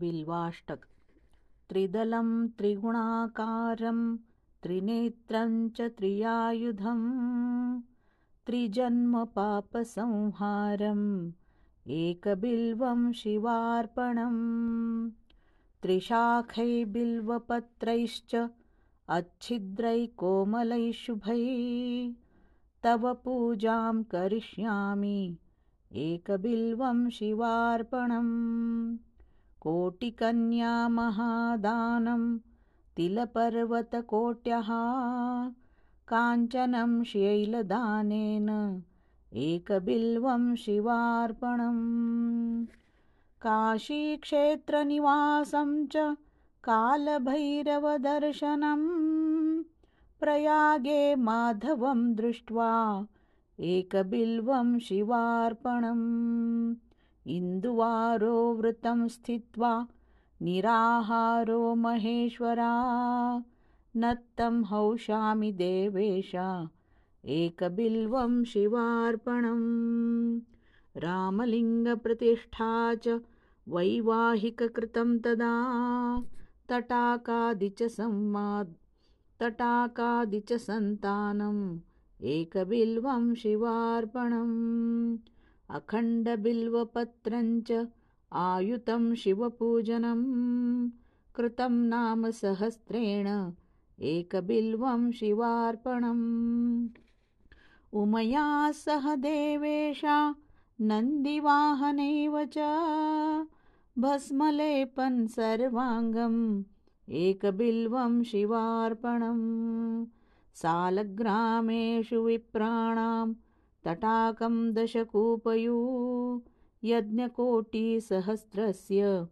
बिल्वाष्टक। त्रिदलं त्रिगुणाकारं त्रिनेत्रं च त्रियायुधम् त्रिजन्मपापसंहारम् एकबिल्वं शिवार्पणम् त्रिशाखै बिल्वपत्रैश्च अच्छिद्रैकोमलैः शुभैः तव पूजां करिष्यामि एकबिल्वं शिवार्पणम् कोटिकन्यामहादानं तिलपर्वतकोट्यः काञ्चनं शैलदानेन एकबिल्वं शिवार्पणम्। काशीक्षेत्रनिवासं च कालभैरवदर्शनम् प्रयागे माधवं दृष्ट्वा एकबिल्वं शिवार्पणम् इन्दुवारो वृतं स्थित्वा निराहारो महेश्वरा। नत्तं हौषामि देवेश एकबिल्वं शिवार्पणम्। रामलिङ्गप्रतिष्ठा च वैवाहिककृतं तदा। तटाकादि च तटाकादि च सन्तानम् एकबिल्वं शिवार्पणम् अखण्डबिल्वपत्रं च आयुतं शिवपूजनं। कृतं नाम सहस्रेण एकबिल्वं शिवार्पणम्। उमया सह देवेशा नन्दिवाहनैव च भस्मलेपन् सर्वाङ्गम् एकबिल्वं शिवार्पणम्। सालग्रामेषु विप्राणां तटाकं दशकूपयु। यज्ञकोटिसहस्रस्य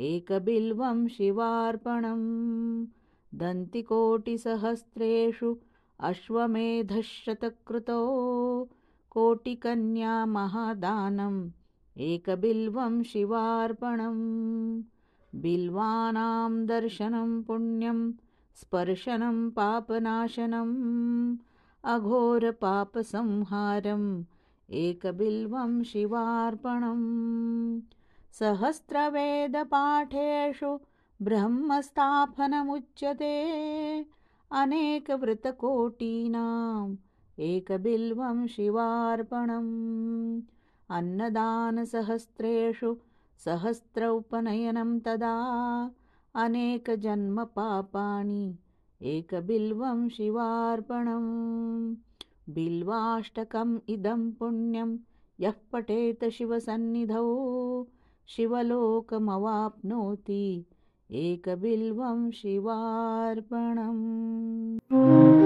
एकबिल्वं शिवार्पणम् दन्तिकोटिसहस्रेषु अश्वमेधशतकृतो कोटिकन्यामहादानम् एकबिल्वं शिवार्पणम् बिल्वानां दर्शनं पुण्यं स्पर्शनं पापनाशनम् अघोरपापसंहारम् एकबिल्वं शिवार्पणम्। सहस्रवेदपाठेषु ब्रह्मस्थापनमुच्यते अनेकवृतकोटीनाम् एकबिल्वं शिवार्पणम्। अन्नदानसहस्रेषु सहस्र उपनयनं तदा अनेकजन्मपापानि एकबिल्वं शिवार्पणम्। बिल्वाष्टकम् इदं पुण्यं यः पठेत शिवसन्निधौ। शिवलोकमवाप्नोति एकबिल्वं शिवार्पणम्